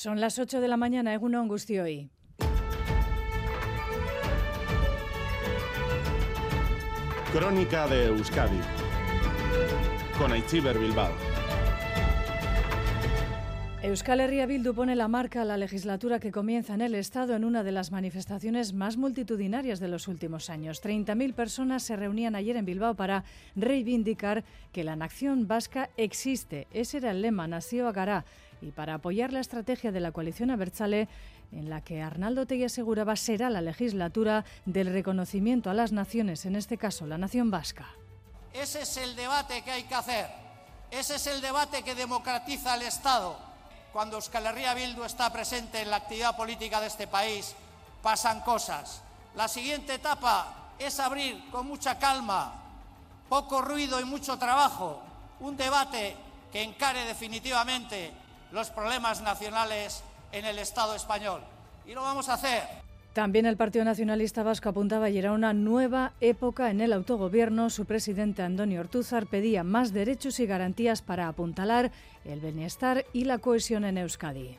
Son las 8 de la mañana, Egunon hoy. Crónica de Euskadi con Aichiber Bilbao. Euskal Herria Bildu pone la marca a la legislatura que comienza en el Estado en una de las manifestaciones más multitudinarias de los últimos años. 30.000 personas se reunían ayer en Bilbao para reivindicar que la nación vasca existe. Ese era el lema, nació Agará. Y para apoyar la estrategia de la coalición Abertzale, en la que Arnaldo Tegui aseguraba será la legislatura del reconocimiento a las naciones, en este caso la nación vasca. Ese es el debate que hay que hacer. Ese es el debate que democratiza el Estado cuando Euskal Herria Bildu está presente en la actividad política de este país, pasan cosas. La siguiente etapa es abrir con mucha calma, poco ruido y mucho trabajo, un debate que encare definitivamente los problemas nacionales en el Estado español. Y lo vamos a hacer también el Partido Nacionalista Vasco apuntaba ayer a una nueva época en el autogobierno. Su presidente Antonio Ortúzar pedía más derechos y garantías para apuntalar el bienestar y la cohesión en Euskadi.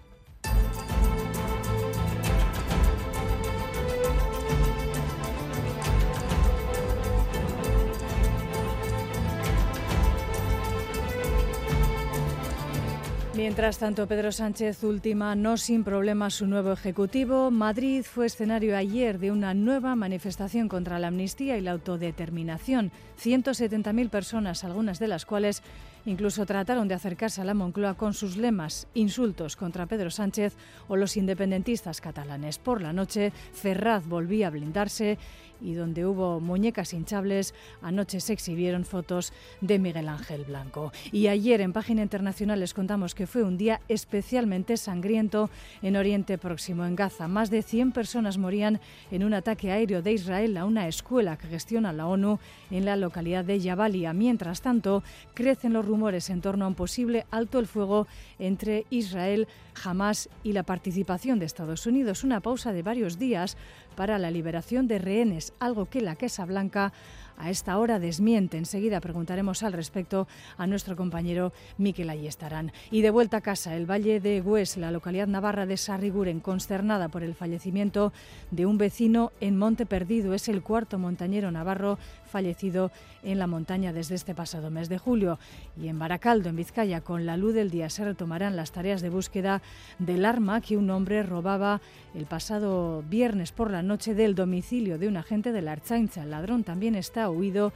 Mientras tanto, Pedro Sánchez ultima no sin problemas su nuevo ejecutivo. Madrid fue escenario ayer de una nueva manifestación contra la amnistía y la autodeterminación. 170.000 personas, algunas de las cuales incluso trataron de acercarse a la Moncloa con sus lemas, insultos contra Pedro Sánchez o los independentistas catalanes. Por la noche, Ferraz volvía a blindarse y donde hubo muñecas hinchables, anoche se exhibieron fotos de Miguel Ángel Blanco. Y ayer en Página Internacional les contamos que fue un día especialmente sangriento en Oriente Próximo, en Gaza. Más de 100 personas morían en un ataque aéreo de Israel a una escuela que gestiona la ONU en la localidad de Jabalia. Mientras tanto, crecen los rumores en torno a un posible alto el fuego entre Israel, Hamas y la participación de Estados Unidos. Una pausa de varios días para la liberación de rehenes, algo que la Casa Blanca a esta hora desmiente. Enseguida preguntaremos al respecto a nuestro compañero Miquel Ayestarán. Y de vuelta a casa, el Valle de Gües, la localidad navarra de Sarriguren, consternada por el fallecimiento de un vecino en Monte Perdido. Es el cuarto montañero navarro fallecido en la montaña desde este pasado mes de julio. Y en Baracaldo, en Vizcaya, con la luz del día se retomarán las tareas de búsqueda del arma que un hombre robaba el pasado viernes por la noche del domicilio de un agente de la Archaincha. El ladrón también está huido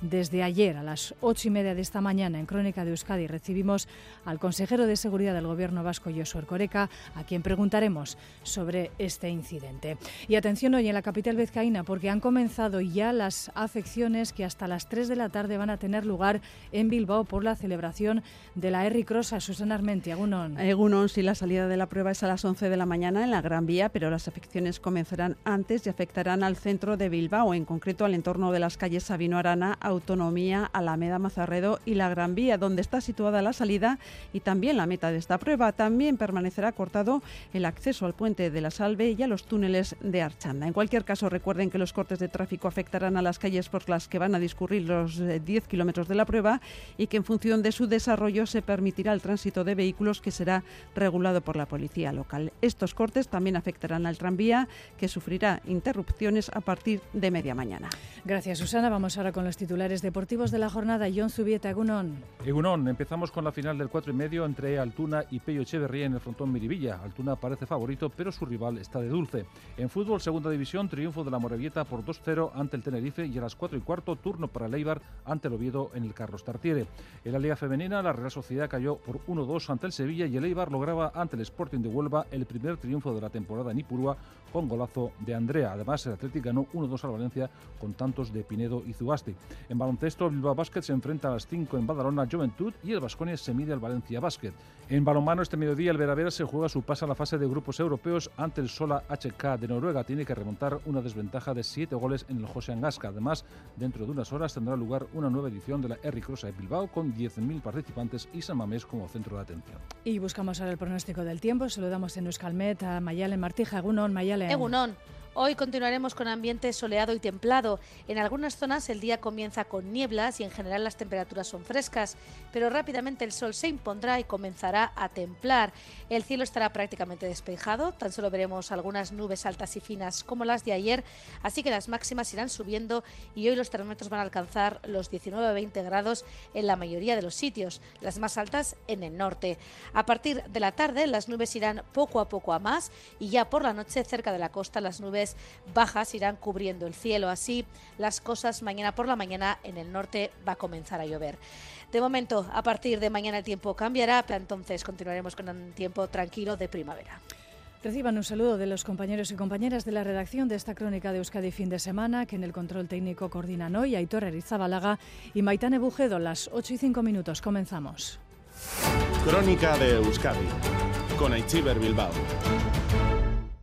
desde ayer a las ocho y media de esta mañana en Crónica de Euskadi recibimos al consejero de Seguridad del Gobierno vasco, Josué Coreca, a quien preguntaremos sobre este incidente. Y atención hoy en la capital vizcaína porque han comenzado ya las afecciones que hasta las 3 de la tarde van a tener lugar en Bilbao por la celebración de la Erri Cross Susana Armenti. Agunon. Egunon, sí, la salida de la prueba es a las 11 de la mañana en la Gran Vía, pero las afecciones comenzarán antes y afectarán al centro de Bilbao, en concreto al entorno de las calles Sabino Arana, Autonomía, Alameda Mazarredo y la Gran Vía, donde está situada la salida y también la meta de esta prueba. También permanecerá cortado el acceso al puente de la Salve y a los túneles de Archanda. En cualquier caso, recuerden que los cortes de tráfico afectarán a las calles por las que van a discurrir los 10 eh, kilómetros de la prueba y que en función de su desarrollo se permitirá el tránsito de vehículos que será regulado por la policía local. Estos cortes también afectarán al tranvía, que sufrirá interrupciones a partir de media mañana. Gracias, Susana. Vamos ahora con los títulos deportivos de la jornada. John Zubieta, Egunon. Egunon, empezamos con la final del 4 y medio entre Altuna y Pello Echeverría en el frontón Miribilla. Altuna parece favorito, pero su rival está de dulce. En fútbol, segunda división, triunfo de la Morevieta por 2-0 ante el Tenerife y a las 4 y cuarto, turno para el Eibar ante el Oviedo en el Carlos Tartiere. En la Liga Femenina, la Real Sociedad cayó por 1-2 ante el Sevilla y el Eibar lograba ante el Sporting de Huelva el primer triunfo de la temporada en Ipurúa con golazo de Andrea. Además, el Atlético ganó 1-2 al Valencia con tantos de Pinedo y Zugasti. En baloncesto, Bilbao Basket se enfrenta a las 5 en Badalona Juventud y el Vasconia se mide al Valencia Basket. En balonmano este mediodía el Veravera se juega su paso a la fase de grupos europeos ante el Sola HK de Noruega. Tiene que remontar una desventaja de 7 goles en el José Angasca. Además, dentro de unas horas tendrá lugar una nueva edición de la R Crossa de Bilbao con 10.000 participantes y San Mamés como centro de atención. Y buscamos ahora el pronóstico del tiempo. Saludamos en Euskalmet a Mayalen Martija. Egunon, Mayalen. Egunon. Hoy continuaremos con ambiente soleado y templado. En algunas zonas el día comienza con nieblas y en general las temperaturas son frescas, pero rápidamente el sol se impondrá y comenzará a templar. El cielo estará prácticamente despejado, tan solo veremos algunas nubes altas y finas como las de ayer, así que las máximas irán subiendo y hoy los termómetros van a alcanzar los 19-20 grados en la mayoría de los sitios, las más altas en el norte. A partir de la tarde las nubes irán poco a poco a más y ya por la noche cerca de la costa las nubes bajas irán cubriendo el cielo. Así, las cosas mañana por la mañana en el norte va a comenzar a llover. De momento, a partir de mañana el tiempo cambiará, entonces continuaremos con un tiempo tranquilo de primavera. Reciban un saludo de los compañeros y compañeras de la redacción de esta crónica de Euskadi fin de semana, que en el control técnico coordinan hoy Aitor Erizabalaga y Maitane Bujedo. Las 8 y 5 minutos. Comenzamos. Crónica de Euskadi con Aichiber Bilbao.